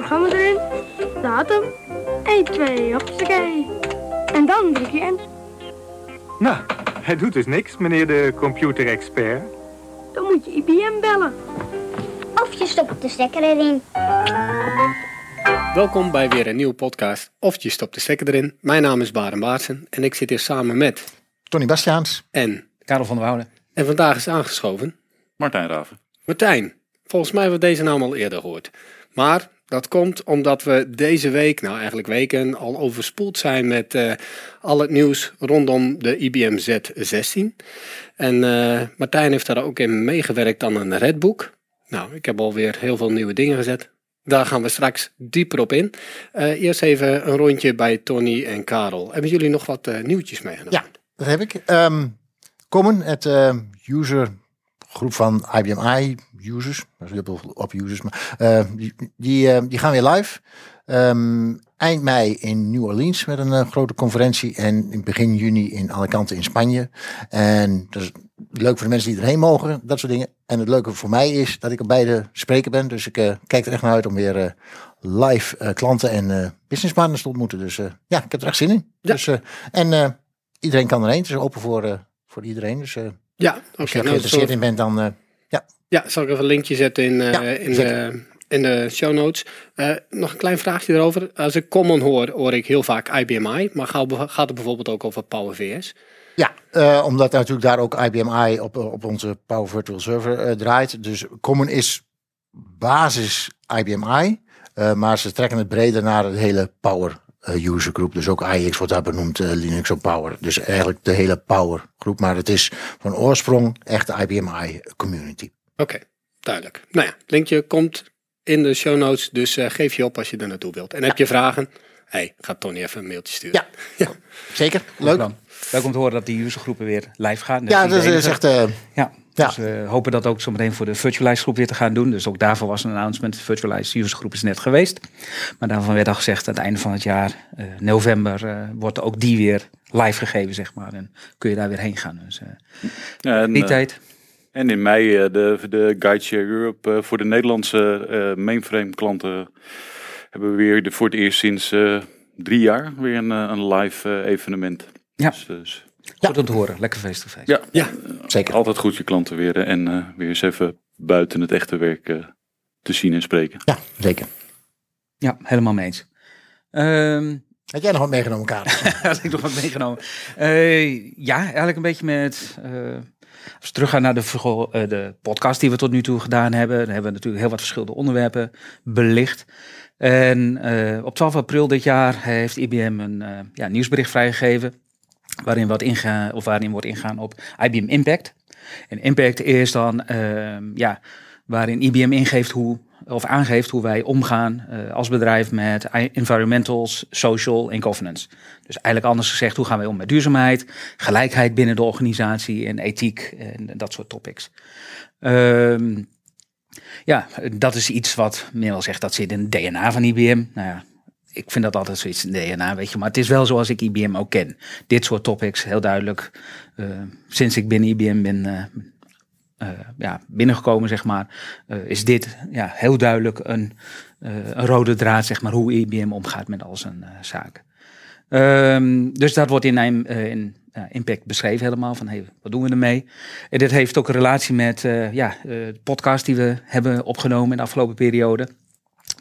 programma erin, datum, 1, 2, hoppakee. En dan druk je in. Nou, hij doet dus niks, meneer de computerexpert. Dan moet je IBM bellen. Of je stopt de stekker erin. Welkom bij weer een nieuwe podcast. Of je stopt de stekker erin. Mijn naam is Baren Baartsen en ik zit hier samen met Tony Bastiaans. en. Karel van der Wouden. En vandaag is aangeschoven Martijn Raven. Martijn. Volgens mij hebben we deze naam al eerder gehoord. Maar dat komt omdat we deze week, nou eigenlijk weken, al overspoeld zijn met eh, al het nieuws rondom de IBM Z16. En eh, Martijn heeft daar ook in meegewerkt aan een redboek. Nou, ik heb alweer heel veel nieuwe dingen gezet. Daar gaan we straks dieper op in. Eh, eerst even een rondje bij Tony en Karel. Hebben jullie nog wat nieuwtjes meegenomen? Ja, dat heb ik. Ehm Common, het user groep van IBM I users, dat is heel veel op users, maar eh, die, die, eh, die gaan weer live. Ehm, eind mei in New Orleans met een eh, grote conferentie en in begin juni in Alicante in Spanje. En dat is leuk voor de mensen die erheen mogen, dat soort dingen. En het leuke voor mij is dat ik op beide spreker ben, dus ik kijk er echt naar uit om weer live klanten en businesspartners te ontmoeten. Dus ja, ik heb er echt zin in. Ja. Dus, en iedereen kan erheen, het is open voor, voor iedereen. Dus Ja, oké. als je er nou, geïnteresseerd in bent, dan... eh, Ja, zal ik even een linkje zetten in, eh, Ja, in, de, in de show notes. Eh, nog een klein vraagje erover. Als ik common hoor, hoor ik heel vaak IBMI. Maar gaat het bijvoorbeeld ook over Power VS? Ja, eh, omdat natuurlijk daar ook IBM I op, op onze Power Virtual Server eh, draait. Dus Common is basis IBM I, eh, maar ze trekken het breder naar de hele Power eh, user groep. Dus ook IX wordt daar benoemd, eh, Linux op Power. Dus eigenlijk de hele Power groep. Maar het is van oorsprong echt de IBM I community. Oké, duidelijk. Nou ja, linkje komt in de show notes. Dus eh, geef je op als je er naartoe wilt. En heb je vragen? hey, ga Tony even een mailtje sturen. Ja, zeker. Leuk. Leuk om te horen dat die usergroepen weer live gaan. Ja, dat is echt... eh, Ja, Ja. dus we hopen dat ook zometeen voor de Virtualize groep weer te gaan doen. Dus ook daarvoor was een announcement. De Virtualize usergroep is net geweest. Maar daarvan werd al gezegd, aan het einde van het jaar, eh, november, eh, wordt ook die weer live gegeven, zeg maar. En kun je daar weer heen gaan. Dus eh, Ja, en, die eh, tijd. en in mei eh, de, de GuideShare Europe eh, voor de Nederlandse eh, mainframe klanten hebben we weer de, voor het eerst sinds eh, drie jaar weer een, eh, een live eh, evenement. Ja. Dus, dus, Goed om te horen. Lekker face-to-face. ja, Ja, zeker. altijd goed je klanten weer eh, en eh, weer eens even buiten het echte werk eh, te zien en spreken. Ja, zeker. Ja, helemaal mee eens. Ehm, Had jij nog wat meegenomen, Karel? Had ik nog wat meegenomen? Eh, ja, eigenlijk een beetje met. eh, als we teruggaan naar de, eh, de podcast die we tot nu toe gedaan hebben. Dan hebben we natuurlijk heel wat verschillende onderwerpen belicht. En eh, op 12 april dit jaar heeft IBM een eh, ja, nieuwsbericht vrijgegeven. Waarin, wat inga of waarin wordt ingaan op IBM Impact. En Impact is dan ehm, ja, waarin IBM ingeeft hoe, of aangeeft hoe wij omgaan eh, als bedrijf met environmentals, social en governance. Dus eigenlijk anders gezegd, hoe gaan wij om met duurzaamheid, gelijkheid binnen de organisatie en ethiek en dat soort topics. Ehm, ja, dat is iets wat men wel zegt dat zit in het DNA van IBM. Nou ja, ik vind dat altijd zoiets in DNA, weet je. Maar het is wel zoals ik IBM ook ken. Dit soort topics, heel duidelijk. eh, sinds ik binnen IBM ben eh, eh, ja, binnengekomen, zeg maar, is dit ja, heel duidelijk een, een rode draad, zeg maar, hoe IBM omgaat met al zijn zaken. Ehm, dus dat wordt in, in Impact beschreven helemaal, van hey, wat doen we ermee? En dit heeft ook een relatie met ja, de podcast die we hebben opgenomen in de afgelopen periode.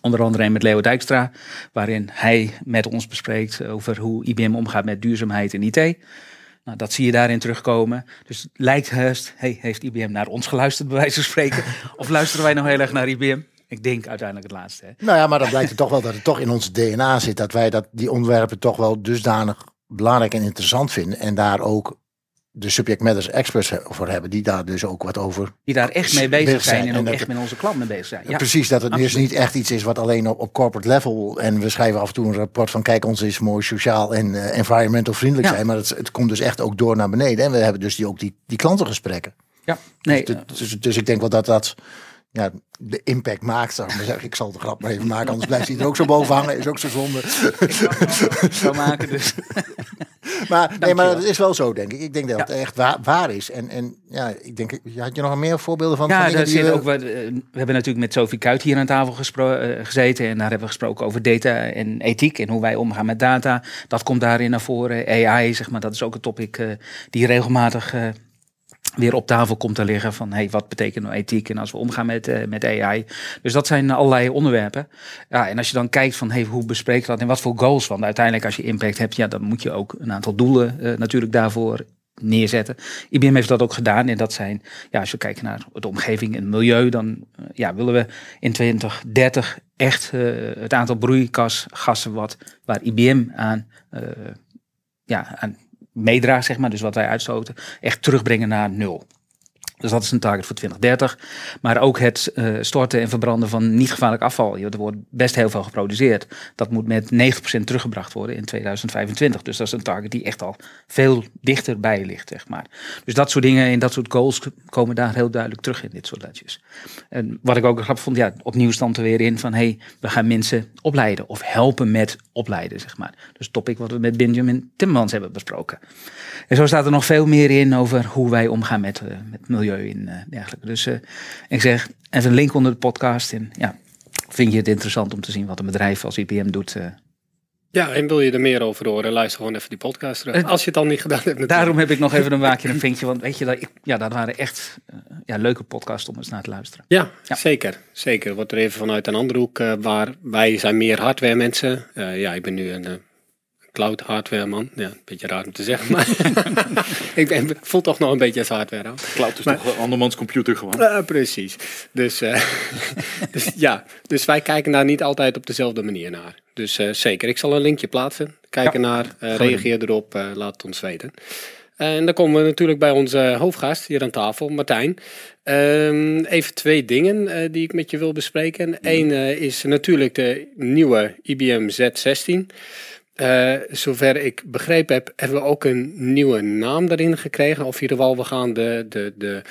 Onder andere met Leo Dijkstra, waarin hij met ons bespreekt over hoe IBM omgaat met duurzaamheid en IT. Nou, dat zie je daarin terugkomen. Dus lijkt heus, hey, heeft IBM naar ons geluisterd, bij wijze van spreken? of luisteren wij nog heel erg naar IBM? Ik denk uiteindelijk het laatste. Hè? Nou ja, maar dan blijkt het toch wel dat het toch in ons DNA zit. Dat wij dat, die onderwerpen toch wel dusdanig belangrijk en interessant vinden. En daar ook de subject matters experts voor hebben. Die daar dus ook wat over. Die daar echt mee Bezig zijn en en ook echt met onze klant mee bezig zijn. Ja, Precies, dat het dus niet echt iets is wat alleen op, op corporate level. En we schrijven af en toe een rapport van kijk, ons is mooi sociaal en eh, environmental vriendelijk Ja. zijn. Maar het, het komt dus echt ook door naar beneden. En we hebben dus die, ook die, die klantengesprekken. ja. Nee, dus, dus, dus ik denk wel dat dat ja, de impact maakt. Zou ik, zal de grap maar even maken, anders blijft hij er ook zo boven hangen. Is ook zo zonde. ik zou maken. Dus. maar, nee, maar het is wel zo, denk ik. Ik denk dat het echt waar, waar is. En, en ja, ik denk, had je nog meer voorbeelden van, Ja, daar zit ook, wat, eh, we hebben natuurlijk met Sophie Kuit hier aan tafel gespro- eh, gezeten. En daar hebben we gesproken over data en ethiek en hoe wij omgaan met data. Dat komt daarin naar voren. AI, zeg maar, dat is ook een topic eh, die regelmatig weer op tafel komt te liggen. Van hey, wat betekent nou ethiek en als we omgaan met, eh, met AI. Dus dat zijn allerlei onderwerpen. Ja, en als je dan kijkt van hey, hoe bespreek je dat en wat voor goals. Want uiteindelijk als je impact hebt, ja, dan moet je ook een aantal doelen eh, natuurlijk daarvoor neerzetten. IBM heeft dat ook gedaan en dat zijn, ja, als we kijken naar de omgeving en milieu, dan eh, ja, willen we in 2030 echt het aantal broeikasgassen wat waar IBM aan, ja, aan meedraagt, zeg maar, dus wat wij uitstoten, echt terugbrengen naar nul. Dus dat is een target voor 2030. Maar ook het eh, storten en verbranden van niet gevaarlijk afval. Er wordt best heel veel geproduceerd. Dat moet met 90% teruggebracht worden in 2025. Dus dat is een target die echt al veel dichterbij ligt, zeg maar. Dus dat soort dingen en dat soort goals komen daar heel duidelijk terug in dit soort ledjes. En wat ik ook grappig vond, ja, opnieuw stond er weer in van... hey, we gaan mensen opleiden of helpen met opleiden, zeg maar. Dus topic wat we met Benjamin Timmermans hebben besproken. En zo staat er nog veel meer in over hoe wij omgaan met, eh, met en eh, dergelijke. Dus eh, ik zeg, even een link onder de podcast. En ja, vind je het interessant om te zien wat een bedrijf als IBM doet? eh. Ja, en wil je er meer over horen, luister gewoon even die podcast terug. Als je het al niet gedaan hebt natuurlijk. Daarom heb ik nog even een waakje een vinkje. Want weet je, dat, ik, ja, dat waren echt ja, leuke podcasts om eens naar te luisteren. Ja, Ja. zeker. Zeker. Wordt er even vanuit een andere hoek, eh, waar wij zijn meer hardware mensen. Eh, ja, ik ben nu een cloud hardware man. Ja, een beetje raar om te zeggen, maar ik, ben, voel toch nog een beetje als hardware aan. Cloud is toch een andermans computer gewoon. Precies. Dus, eh, dus ja, dus wij kijken daar niet altijd op dezelfde manier naar. Dus eh, zeker, ik zal een linkje plaatsen. Kijk Ja, ernaar, eh, reageer erop, laat het ons weten. En dan komen we natuurlijk bij onze hoofdgast hier aan tafel, Martijn. Ehm, even twee dingen die ik met je wil bespreken. Eén eh, is natuurlijk de nieuwe IBM Z16. Eh, zover ik begrepen heb, hebben we ook een nieuwe naam daarin gekregen. Of in ieder geval, we gaan de, de, de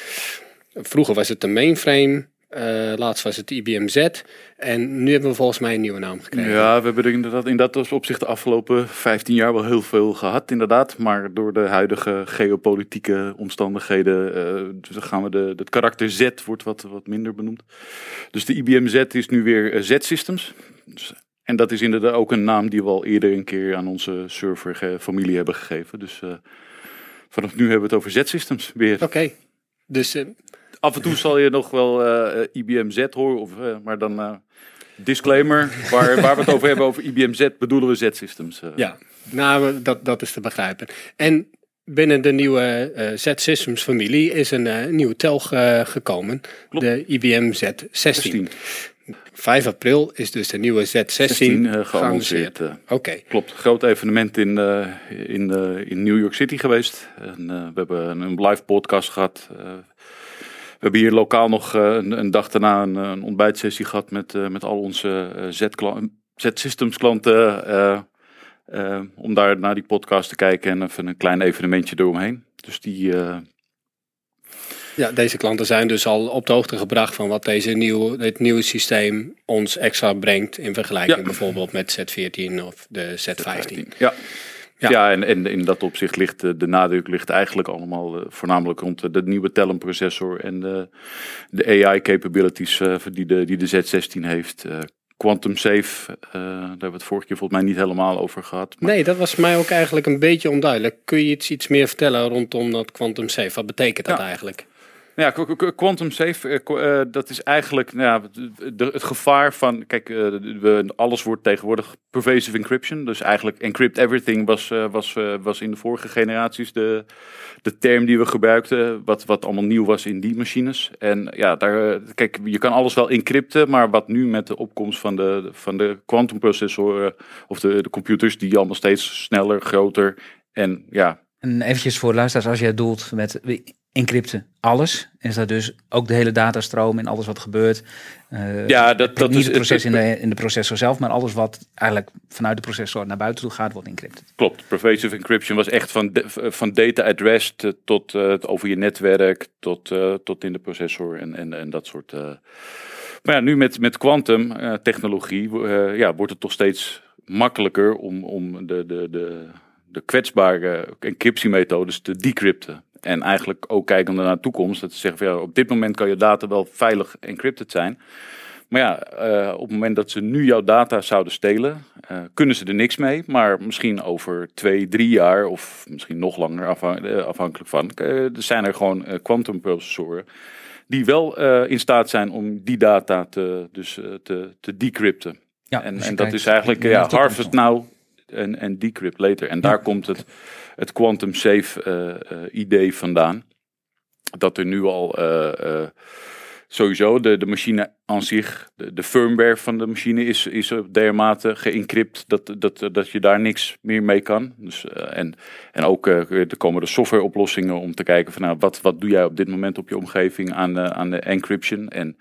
Vroeger was het de mainframe, eh, laatst was het IBM Z. En nu hebben we volgens mij een nieuwe naam gekregen. Ja, we hebben in dat opzicht de afgelopen 15 jaar wel heel veel gehad, inderdaad. Maar door de huidige geopolitieke omstandigheden eh, gaan we de, het karakter Z wordt wat, wat minder benoemd. Dus de IBM Z is nu weer Z-Systems. Dus, en dat is inderdaad ook een naam die we al eerder een keer aan onze serverfamilie hebben gegeven. Dus eh, vanaf nu hebben we het over Z-Systems weer. Oké, dus eh, Af en toe zal je nog wel eh, IBM Z horen, of, maar dan disclaimer, waar, waar we het over hebben over IBM Z, bedoelen we Z-Systems. ja, nou, dat, dat is te begrijpen. En binnen de nieuwe eh, Z-Systems familie is een nieuwe telg eh, gekomen. Klopt. De IBM Z16. 16. 5 april is dus de nieuwe Z16 16 eh, geannonceerd. eh. Oké, Klopt, groot evenement in, eh, in, in New York City geweest. En, we hebben een live podcast gehad. Eh, we hebben hier lokaal nog een, een dag daarna een, een ontbijtsessie gehad met, met al onze Z-Systems klanten. om daar naar die podcast te kijken en even een klein evenementje eromheen. Dus die, Ja, deze klanten zijn dus al op de hoogte gebracht van wat deze nieuwe, dit nieuwe systeem ons extra brengt in vergelijking Ja. bijvoorbeeld met Z14 of de Z15. Ja. Ja. Ja, en, en in dat opzicht ligt de, de nadruk ligt eigenlijk allemaal eh, voornamelijk rond de, de nieuwe Telum processor en de, de AI capabilities eh, die, de, die de Z16 heeft. Eh, Quantum Safe, eh, daar hebben we het vorige keer volgens mij niet helemaal over gehad. Maar Nee, dat was mij ook eigenlijk een beetje onduidelijk. Kun je iets, iets meer vertellen rondom dat quantum safe? Wat betekent dat Ja. eigenlijk? Ja, qu- qu- quantum safe, eh, eh, dat is eigenlijk nou de- het gevaar van, kijk, we, alles wordt tegenwoordig pervasive encryption. Dus eigenlijk encrypt everything was, was, was in de vorige generaties de, de term die we gebruikten, wat, wat allemaal nieuw was in die machines. En ja, daar, kijk, je kan alles wel encrypten, maar wat nu met de opkomst van de, van de quantumprocessoren of de, de computers, die allemaal steeds sneller, groter en ja, En eventjes voor luisteraars, als jij doelt met encrypten alles, is dat dus ook de hele datastroom en alles wat gebeurt. Eh, Ja, dat- dat niet is- het proces in de, in de processor zelf, maar alles wat eigenlijk vanuit de processor naar buiten toe gaat, wordt encrypted. Klopt, pervasive encryption was echt van, de- van data at rest eh, tot eh, over je netwerk, tot, tot in de processor en, en, en dat soort. Maar ja, nu met, met quantum technologie ja, wordt het toch steeds makkelijker om, om de, de, de, de kwetsbare encryptiemethodes te decrypten. En eigenlijk ook kijkende naar de toekomst. Dat ze zeggen van ja, op dit moment kan je data wel veilig encrypted zijn. Maar ja, eh, op het moment dat ze nu jouw data zouden stelen, eh, kunnen ze er niks mee. Maar misschien over twee, drie jaar of misschien nog langer afhan- eh, afhankelijk van. er zijn er gewoon quantum processoren die wel in staat zijn om die data te, dus, te, te decrypten. Ja, en dus en dat kijkt is eigenlijk ja, harvest now en, en decrypt later. En daar komt het, het quantum safe eh, eh, idee vandaan. Dat er nu al eh, sowieso de, de machine aan zich, de, de firmware van de machine is, is dermate geëncrypt dat, dat, dat je daar niks meer mee kan. Dus, en, en ook eh, er komen er softwareoplossingen om te kijken van nou, wat, wat doe jij op dit moment op je omgeving aan, de aan de encryption. En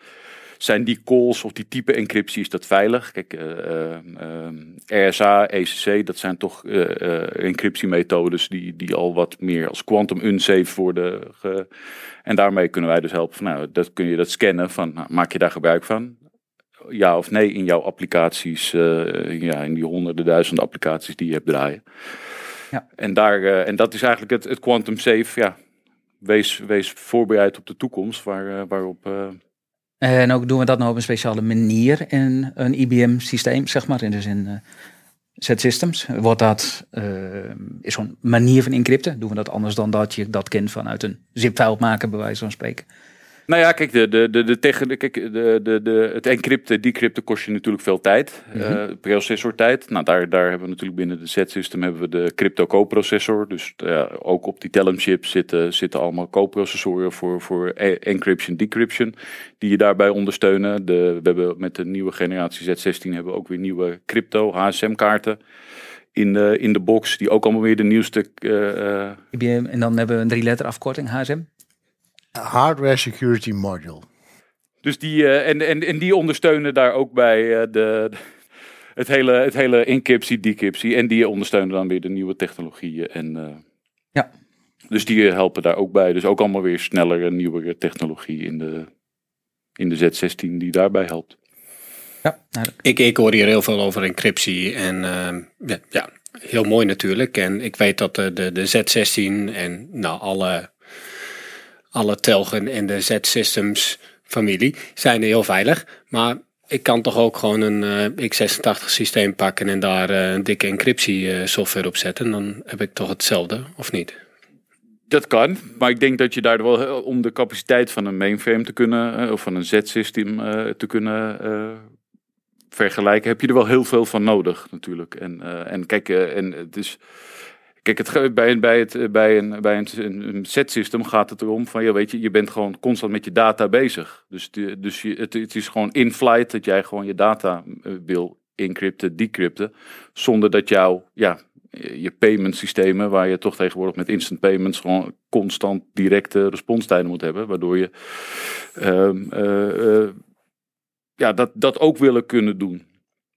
zijn die calls of die type encryptie, is dat veilig? Kijk, eh, eh, eh, RSA, ECC, dat zijn toch encryptiemethodes die, die al wat meer als quantum unsafe worden. Ge... En daarmee kunnen wij dus helpen van, nou, dat kun je dat scannen van, nou, maak je daar gebruik van? Ja of nee in jouw applicaties, ja, in die honderden duizenden applicaties die je hebt draaien. Ja. En, daar, en dat is eigenlijk het, het quantum safe, ja. Wees, wees voorbereid op de toekomst waar, waarop... En ook doen we dat nou op een speciale manier in een IBM-systeem, zeg maar, in de zin eh, Z-systems. Wordt dat, eh, is zo'n manier van encrypten? Doen we dat anders dan dat je dat kent vanuit een zip-file maken, bij wijze van spreken? Nou ja, kijk, de, de, de, de, tegen, kijk de, de, de, het encrypten, decrypten kost je natuurlijk veel tijd. eh, processortijd. Nou, daar, daar hebben we natuurlijk binnen de Z-system hebben we de crypto co-processor. Dus ja, ook op die Telum chip zitten, zitten allemaal co-processoren voor, voor e- encryption, decryption. Die je daarbij ondersteunen. De, we hebben met de nieuwe generatie Z16 hebben we ook weer nieuwe crypto HSM kaarten. In de, in de box, die ook allemaal weer de nieuwste eh, eh, IBM, en dan hebben we een drie-letter afkorting, HSM. Hardware Security Module. Dus die, eh, en, en, en die ondersteunen daar ook bij eh, de, het hele, het hele encryptie, decryptie. En die ondersteunen dan weer de nieuwe technologieën. En, eh, Ja. Dus die helpen daar ook bij. Dus ook allemaal weer snellere, nieuwere technologie in de, in de Z16 die daarbij helpt. Ja, nou, Ik, ik hoor hier heel veel over encryptie en ehm, ja, ja, heel mooi natuurlijk. En ik weet dat de, de, de Z16 en nou, alle, alle telgen en de Z-systems familie zijn heel veilig. Maar ik kan toch ook gewoon een eh, x86 systeem pakken en daar eh, een dikke encryptie eh, software op zetten. Dan heb ik toch hetzelfde, of niet? Dat kan, maar ik denk dat je daar wel, om de capaciteit van een mainframe te kunnen, of van een Z-systeem te kunnen vergelijken, heb je er wel heel veel van nodig natuurlijk. En, en kijk, en het is, kijk het, bij, een- bij, het, eh, bij een, bij een, een, Z-systeem gaat het erom van, ja weet je, je bent gewoon constant met je data bezig. Dus, dus je, het, het is gewoon in flight dat jij gewoon je data eh, wil encrypten, decrypten, zonder dat jouw, ja, je je payment systemen, waar je toch tegenwoordig met instant payments gewoon constant directe responstijden moet hebben, waardoor je ehm, eh, eh, ja, dat, dat ook willen kunnen doen.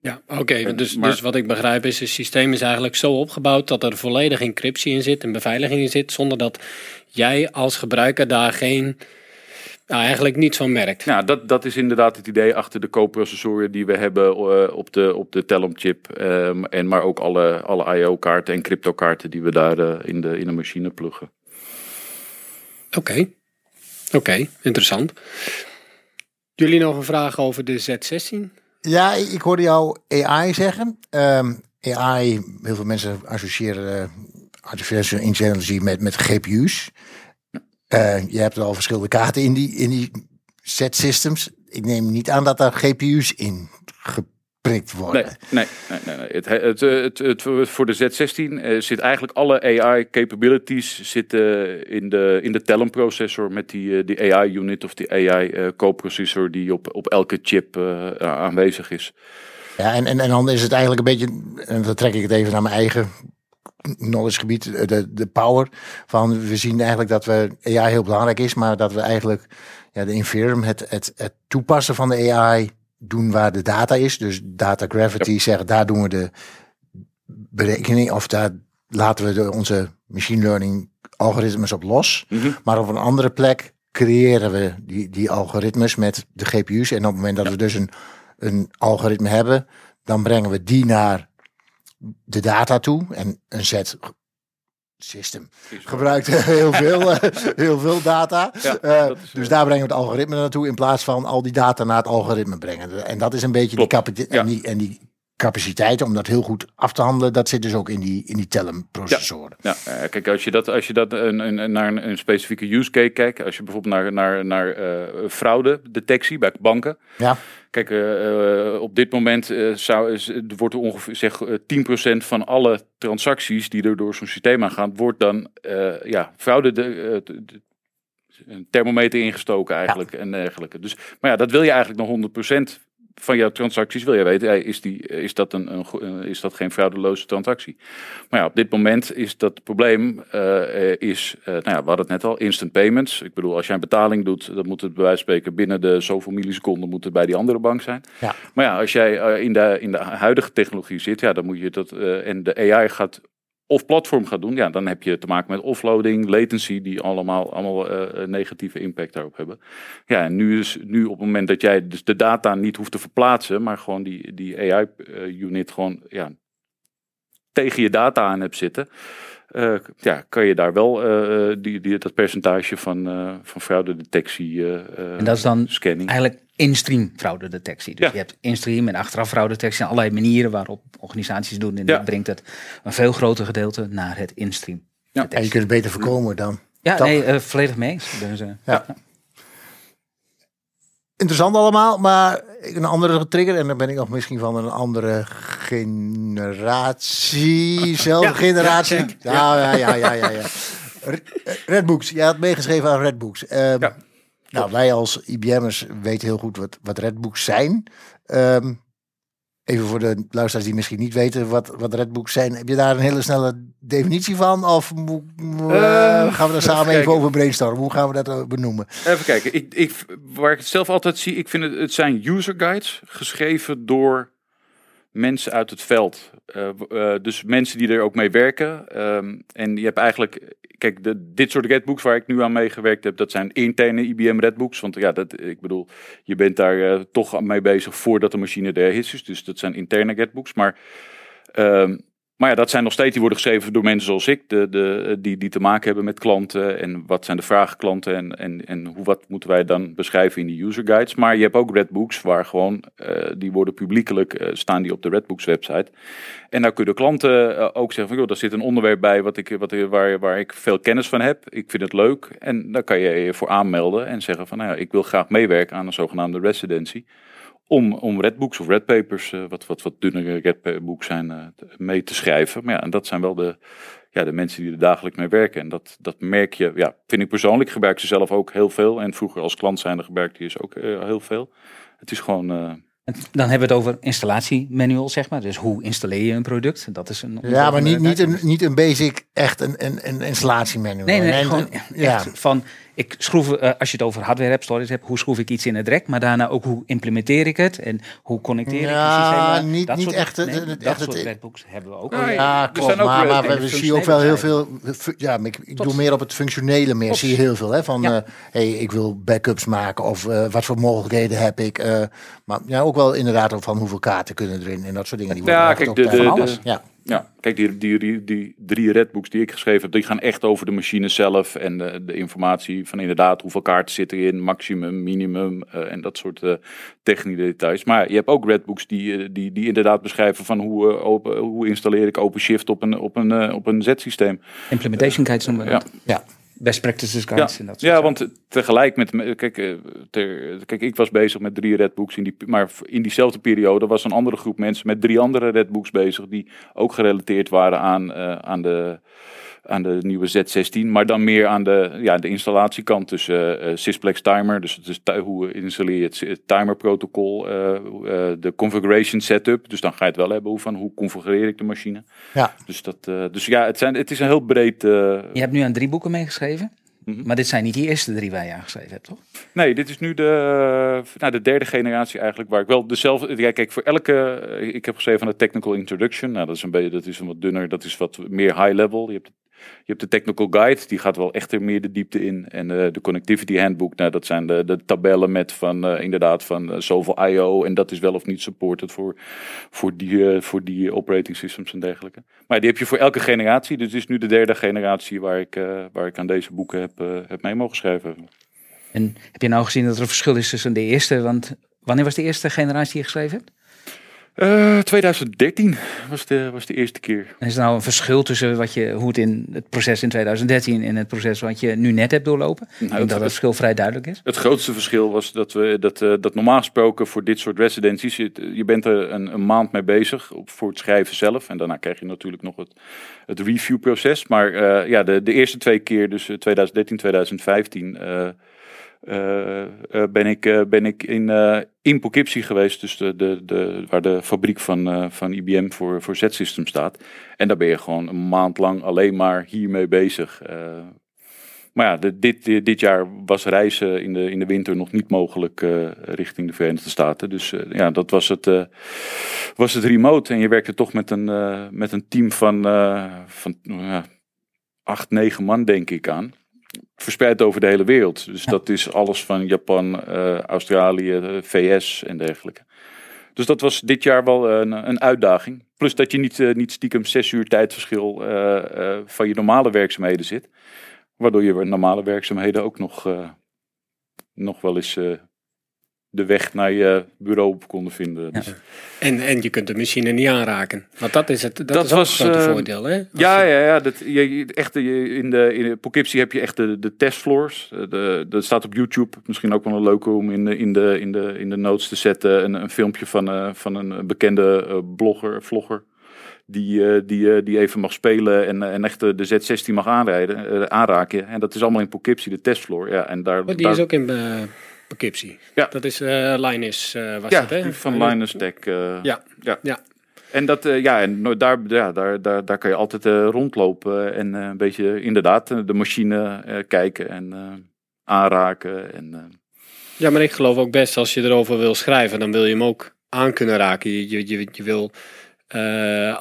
Ja, oké. dus, maar- dus wat ik begrijp is, het systeem is eigenlijk zo opgebouwd dat er volledig encryptie in zit en beveiliging in zit, zonder dat jij als gebruiker daar geen, nou, eigenlijk niets van merkt. Ja, dat, dat is inderdaad het idee achter de co-processoren die we hebben eh, op de, op de Telum chip. ehm, en maar ook alle, alle IO-kaarten en crypto-kaarten die we daar eh, in, de, in de machine pluggen. Oké, oké, interessant. Jullie nog een vraag over de Z16? Ja, ik hoorde jou AI zeggen. Ehm, AI, heel veel mensen associëren eh, artificial intelligence met, met GPU's. Eh, je hebt al verschillende kaarten in die, in die Z-systems. Ik neem niet aan dat daar GPU's in geprikt Nee, worden. nee, nee, nee, nee. Het, het, het, het, het- voor de Z16 eh, zit eigenlijk alle AI capabilities zitten in de, in de Telum processor met die, eh, die AI unit of die AI eh, co-processor die op, op elke chip eh, aanwezig is. Ja, en, en, en dan is het eigenlijk een beetje, en dan trek ik het even naar mijn eigen knowledgegebied, de, de power. Van we zien eigenlijk dat we AI heel belangrijk is, maar dat we eigenlijk ja, de infirm, het, het, het toepassen van de AI doen waar de data is. Dus data gravity zeggen, daar doen we de berekening of daar laten we de, onze machine learning algoritmes op los. Mhm. Maar op een andere plek creëren we die, die algoritmes met de GPU's. En op het moment dat we dus een, een algoritme hebben, dan brengen we die naar de data toe. En een set system gebruikt heel veel, eh, heel veel data. Ja, Eh, dus eh, daar brengen we het algoritme naartoe in plaats van al die data naar het algoritme brengen. En dat is een beetje Klopt, die, capaciteit ja. en, die, en die capaciteit om dat heel goed af te handelen. Dat zit dus ook in die, in die Telum-processoren. Ja, eh, kijk, als je dat, als je dat een, een, naar een, een specifieke use case kijkt, als je bijvoorbeeld naar, naar, naar eh fraude detectie bij banken. Ja. Kijk, eh, eh, op dit moment eh, zou, is, wordt er ongeveer zeg, eh, 10% van alle transacties die er door zo'n systeem aan gaan, wordt dan ja, fraude de, de- de- een thermometer ingestoken eigenlijk en dergelijke. Dus, maar ja, dat wil je eigenlijk nog 100% van jouw transacties wil je weten, is, die, is, dat een, eh, is dat geen fraudeloze transactie? Maar ja, op dit moment is dat probleem, eh, is, eh, nou ja, we hadden het net al, instant payments. Ik bedoel, als jij een betaling doet, dan moet het bij wijze van spreken binnen de zoveel milliseconden moet het bij die andere bank zijn. Ja. Maar ja, als jij in, de, in de huidige technologie zit, ja, dan moet je dat, en de AI gaat of platform gaat doen, ja, dan heb je te maken met offloading, latency, die allemaal, allemaal eh, negatieve impact daarop hebben. Ja, en nu is nu op het moment dat jij dus de data niet hoeft te verplaatsen, maar gewoon die, die AI-unit gewoon ja, tegen je data aan hebt zitten, eh, ja, kan je daar wel eh, die, die, dat percentage van, eh van fraudedetectie eh eh, En dat is dan scanning. eigenlijk in-stream fraudedetectie. Dus Ja. je hebt in-stream en achteraf fraudedetectie. En allerlei manieren waarop organisaties doen. En Ja. dat brengt het een veel groter gedeelte naar het in-stream. Ja. En je kunt het beter voorkomen dan. Ja, nee, eh, volledig mee eens. Dus, eh, Ja. Interessant allemaal, maar een andere trigger. En dan ben ik nog misschien van een andere generatie. Zelfde generatie. Ja, ja, ja, ja, ja. ja. Red- Redbooks, jij had meegeschreven aan Redbooks. Ehm, Ja, nou, wij als IBM'ers weten heel goed wat, wat Redbooks zijn. Ehm, even voor de luisteraars die misschien niet weten wat, wat Redbooks zijn. Heb je daar een hele snelle definitie van? Of mo- mo- Eh, gaan we er samen even even over brainstormen? Hoe gaan we dat eh, benoemen? Even kijken, ik, ik, waar ik het zelf altijd zie, ik vind het, het zijn user guides geschreven door mensen uit het veld. Eh, eh, dus mensen die er ook mee werken. Ehm, en je hebt eigenlijk, kijk, de, dit soort redbooks waar ik nu aan meegewerkt heb, dat zijn interne IBM redbooks. Want ja, dat, ik bedoel, je bent daar eh, toch mee bezig voordat de machine er is. Dus dat zijn interne redbooks. Maar ehm, maar ja, dat zijn nog steeds, die worden geschreven door mensen zoals ik, de, de, die, die te maken hebben met klanten. En wat zijn de vragen klanten en, en, en hoe, wat moeten wij dan beschrijven in die user guides. Maar je hebt ook Redbooks waar gewoon, eh, die worden publiekelijk, eh, staan die op de Redbooks website. En daar kunnen klanten eh, ook zeggen van, joh, daar zit een onderwerp bij wat ik, wat, waar, waar ik veel kennis van heb. Ik vind het leuk. En daar kan je je voor aanmelden en zeggen van, nou ja, ik wil graag meewerken aan een zogenaamde residency om, om redbooks of redpapers, eh, wat, wat, wat dunnere redbooks zijn, eh, mee te schrijven. Maar ja, en dat zijn wel de, ja, de mensen die er dagelijks mee werken. En dat, dat merk je, ja, vind ik persoonlijk, ik gebruik ze zelf ook heel veel. En vroeger als klant zijnde gebruikte je ze ook eh, heel veel. Het is gewoon, eh, En Dan hebben we het over installatiemanual, zeg maar. Dus hoe installeer je een product? Dat is een Ja, maar niet, niet, een, Nee, niet een basic, echt een, een, een installatiemanual. nee, En- gewoon ja. echt van... Ik schroef, eh, als je het over hardware hebt, storage hebt, hoe schroef ik iets in het rek? Maar daarna ook hoe implementeer ik het? En hoe connecteer ik Ja, die systemen? niet- Dat niet soort, echt het- nee, het- dat echt soort het- hebben we ook. Ja, Ja, klopt. Maar, we zien ook wel heel veel. Ja, ik, doe meer op het functionele meer. Zie je heel veel. Hè? Van, Ja. eh, hey, ik wil backups maken. Of eh, wat voor mogelijkheden heb ik. eh, maar ja, ook wel inderdaad van hoeveel kaarten kunnen erin. En dat soort dingen. Die Ja, worden kijk, de- de- de- Ja. Ja, kijk, die, die, die, die drie redbooks die ik geschreven heb, die gaan echt over de machine zelf en de, de informatie van inderdaad hoeveel kaarten zitten erin, maximum, minimum eh, en dat soort eh, technische details. Maar je hebt ook redbooks die, eh, die, die inderdaad beschrijven van hoe, open, hoe installeer ik OpenShift op een, op een, op een Z-systeem. Implementation guides noemen we Ja. dat. Ja. Best practices Ja, guides en dat soort ja want tegelijk met, me- kijk, eh, ter, kijk, ik was bezig met drie redbooks, in die, maar in diezelfde periode was een andere groep mensen met drie andere redbooks bezig, die ook gerelateerd waren aan, eh, aan, de, aan de nieuwe Z16, maar dan meer aan de, ja, de installatiekant tussen eh Sysplex Timer, dus het is tu- hoe installeer je het, het timer protocol, eh, eh, de configuration setup, dus dan ga je het wel hebben van hoe configureer ik de machine. Ja. Dus, dat, eh, dus ja, het, zijn, het is een heel breed... eh, Je hebt nu aan drie boeken meegeschreven. Mhm. Maar dit zijn niet die eerste drie waar je aan geschreven hebt, toch? Nee, dit is nu de, nou, de derde generatie eigenlijk waar ik wel dezelfde. Ja, kijk, voor elke. eh, Ik heb geschreven aan de technical introduction. Nou, dat is een beetje, dat is een wat dunner, dat is wat meer high level. Je hebt je hebt de Technical Guide, die gaat wel echt er meer de diepte in. En eh, de Connectivity Handbook, nou, dat zijn de, de tabellen met van eh, inderdaad van eh, zoveel I.O. En dat is wel of niet supported voor, voor, die, voor die operating systems en dergelijke. Maar die heb je voor elke generatie. Dus het is nu de derde generatie waar ik, waar ik aan deze boeken heb, heb mee mogen schrijven. En heb je nou gezien dat er een verschil is tussen de eerste? Want wanneer was de eerste generatie die je geschreven hebt? Eh, 2013 was de, was de eerste keer. En is er nou een verschil tussen wat je, hoe het in het proces in 2013 en het proces wat je nu net hebt doorlopen? Ik denk het- dat het- verschil vrij duidelijk is. Het grootste verschil was dat we dat, eh, dat normaal gesproken voor dit soort residenties, je, je bent er een, een maand mee bezig op, voor het schrijven zelf. En daarna krijg je natuurlijk nog het, het reviewproces. Maar eh, ja, de, de eerste twee keer, dus eh, 2013, 2015, eh, eh, eh, ben ik, eh, ben ik in, eh, in Poughkeepsie geweest. Dus de, de, de, waar de fabriek van, eh, van IBM voor, voor Z-System staat. En daar ben je gewoon een maand lang alleen maar hiermee bezig. Eh, maar ja, dit, dit, dit jaar was reizen in de, in de winter nog niet mogelijk eh, richting de Verenigde Staten. Dus eh, ja, dat was het, eh, was het remote. En je werkte toch met een, eh, met een team van, eh, van acht, negen man, denk ik, aan. Verspreid over de hele wereld. Dus dat is alles van Japan, eh, Australië, eh, VS en dergelijke. Dus dat was dit jaar wel een, een uitdaging. Plus dat je niet, eh, niet stiekem zes uur tijdverschil van je normale werkzaamheden zit. Waardoor je normale werkzaamheden ook nog, nog wel eens de weg naar je bureau op konden vinden. Dus, En, en je kunt de machine niet aanraken. Want dat is het dat, Dat is ook was, een grote eh, voordeel, hè? Ja, je- ja, ja. Dat, je, echt, je, in, de, in de Poughkeepsie heb je echt de, de testfloors. Eh, De, dat staat op YouTube. Misschien ook wel een leuke om in de, in de, in de, in de notes te zetten. Een, een filmpje van, eh, van een bekende eh, blogger, vlogger. Die, eh, die, die even mag spelen en, en echt de, de Z16 mag aanrijden, aanraken. En dat is allemaal in Poughkeepsie, de testfloor. Ja, en daar, Oh, die daar- is ook in uh, Poughkeepsie. Ja. Dat is eh Linus, eh, was ja, het, hè? van Linus Tech. eh, Ja. ja. Ja. En dat, ja, en daar, ja, daar, daar, daar kan je altijd rondlopen en een beetje inderdaad de machine kijken en aanraken. En, Ja, maar ik geloof ook best als je erover wil schrijven, dan wil je hem ook aan kunnen raken. Je, je, je, je wil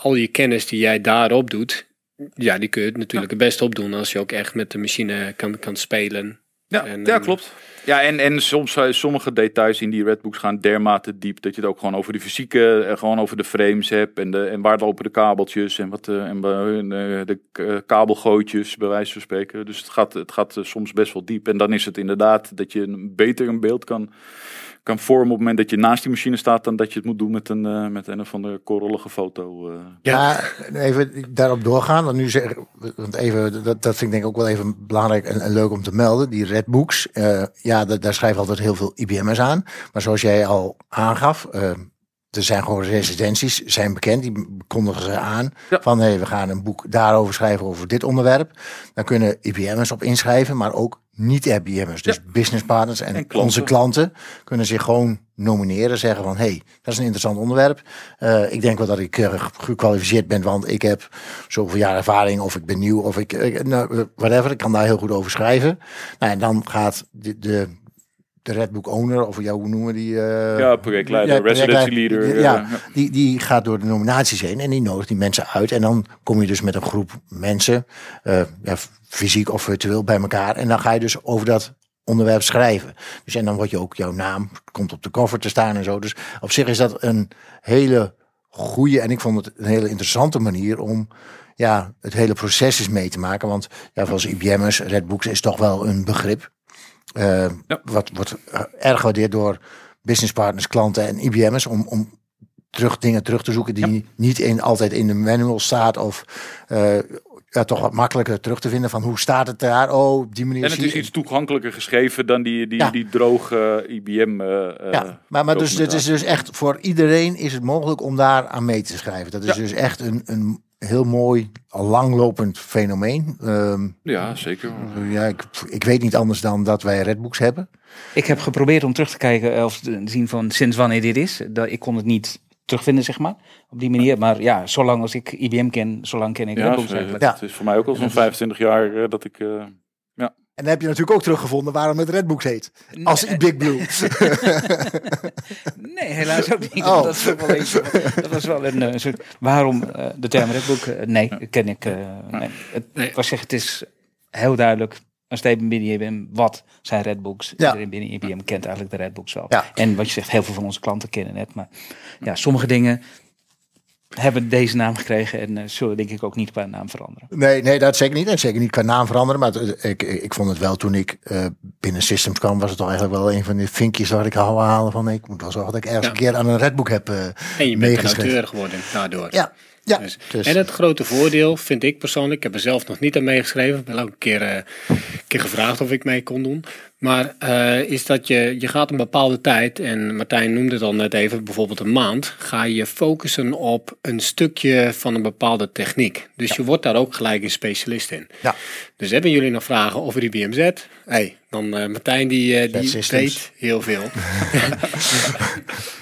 al je kennis die jij daarop doet, ja, die kun je natuurlijk het best opdoen als je ook echt met de machine kan, kan spelen. Ja, En, ja, eh, klopt. Ja, en, en soms eh, sommige details in die redbooks gaan dermate diep dat je het ook gewoon over de fysieke, en gewoon over de frames hebt en, de, en waar lopen de kabeltjes en, wat, eh, en eh, de eh, kabelgootjes, bij wijze van spreken. Dus het gaat, het gaat eh, soms best wel diep. En dan is het inderdaad dat je een beter een beeld kan, kan vormen op het moment dat je naast die machine staat dan dat je het moet doen met een, eh, met een of andere korrelige foto. eh. Ja, even daarop doorgaan. Want nu zeg, want even, dat, dat vind ik denk ook wel even belangrijk en, en leuk om te melden. Die Redbooks, eh ja, da- daar schrijven altijd heel veel IBM'ers aan. Maar zoals jij al aangaf, er zijn gewoon residenties, zijn bekend, die kondigen ze aan. Ja. Van hé, we gaan een boek daarover schrijven, over dit onderwerp. Dan kunnen IBM'ers op inschrijven, maar ook niet-IBM'ers. Dus business partners en, En klanten. onze klanten kunnen zich gewoon nomineren. Zeggen van, hé, hey, dat is een interessant onderwerp. Eh, ik denk wel dat ik eh, gekwalificeerd ben, want ik heb zoveel jaar ervaring. Of ik ben nieuw, of ik, eh, nou, whatever. Ik kan daar heel goed over schrijven. Nou, en dan gaat de, de, de Redbook owner, of jou, hoe noemen die? eh, ja, projectleider, ja, residency leader. Ja, eh, ja. Die, die gaat door de nominaties heen en die nodigt die mensen uit. En dan kom je dus met een groep mensen, eh, ja, fysiek of virtueel, bij elkaar. En dan ga je dus over dat onderwerp schrijven. Dus en dan wordt je ook jouw naam, komt op de cover te staan en zo. Dus op zich is dat een hele goede en ik vond het een hele interessante manier om ja, het hele proces eens mee te maken. Want ja, voor als IBM'ers, Redbooks is toch wel een begrip. Ja. Wat wordt eh, erg gewaardeerd door businesspartners, klanten en IBM'ers om, om terug dingen terug te zoeken die niet in, altijd in de manual staat of eh, ja, toch wat makkelijker terug te vinden van hoe staat het daar? Oh, op die manier. En het is iets toegankelijker geschreven dan die, die, Ja. die droge IBM. eh, ja, maar, maar dus, het is dus echt voor iedereen is het mogelijk om daar aan mee te schrijven. Dat is Ja. dus echt een, een heel mooi, al langlopend fenomeen. Ehm, Ja, zeker. ja, ik, ik weet niet anders dan dat wij Redbooks hebben. Ik heb geprobeerd om terug te kijken eh, of te zien van sinds wanneer dit is. Dat, ik kon het niet terugvinden, zeg maar, op die manier. Maar ja, zolang als ik IBM ken, zolang ken ik Ja, Redbooks. Ja. het is voor mij ook al zo'n 25 jaar eh, dat ik... eh, En dan heb je natuurlijk ook teruggevonden waarom het Redbooks heet. Als Nee. Big Blue. Nee, helaas ook niet. Oh. Dat, is ook wel eens, dat was wel een eh, soort... Waarom eh, de term Redbook? Eh, nee, ken ik. eh, nee. Het, Nee. Ik was zeggen, het is heel duidelijk een statement binnen IBM. Wat zijn Redbooks? Ja. Iedereen binnen IBM kent eigenlijk de Redbooks wel. Ja. En wat je zegt, heel veel van onze klanten kennen het. Maar ja, sommige dingen hebben deze naam gekregen en eh, zullen denk ik ook niet qua naam veranderen. Nee, nee, dat zeker niet. En zeker niet qua naam veranderen. Maar het- ik, ik vond het wel toen ik eh, binnen Systems kwam, was het toch eigenlijk wel een van de vinkjes waar ik hou halen van. Ik moet wel zorgen dat ik ergens Ja. een keer aan een Redbook heb eh En je bent auteur geworden daardoor. Ja, ja. Dus- Dus, En het grote voordeel vind ik persoonlijk, ik heb er zelf nog niet aan meegeschreven, ik ben ook een keer, eh, keer gevraagd of ik mee kon doen. Maar eh, is dat je, je gaat een bepaalde tijd, en Martijn noemde het al net even, bijvoorbeeld een maand, ga je focussen op een stukje van een bepaalde techniek. Dus je wordt daar ook gelijk een specialist in. ja. Dus hebben jullie nog vragen over IBM-Z? Hey, dan eh, Martijn die, eh, die weet heel veel.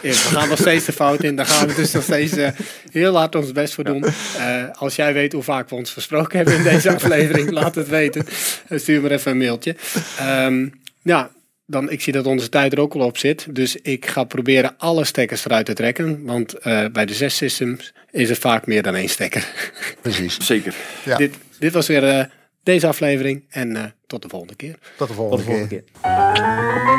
We gaan nog steeds de fout in. Daar gaan we dus nog steeds heel hard ons best voor doen. Als jij weet hoe vaak we ons versproken hebben in deze aflevering, laat het weten. Stuur maar even een mailtje. Ehm, ja, dan, ik zie dat onze tijd er ook al op zit. Dus ik ga proberen alle stekkers eruit te trekken. Want eh, bij de zes systems is er vaak meer dan één stekker. precies. Zeker. Ja. Dit, dit was weer eh, deze aflevering. En eh, tot de volgende keer. Tot de Tot volgende de volgende keer. keer.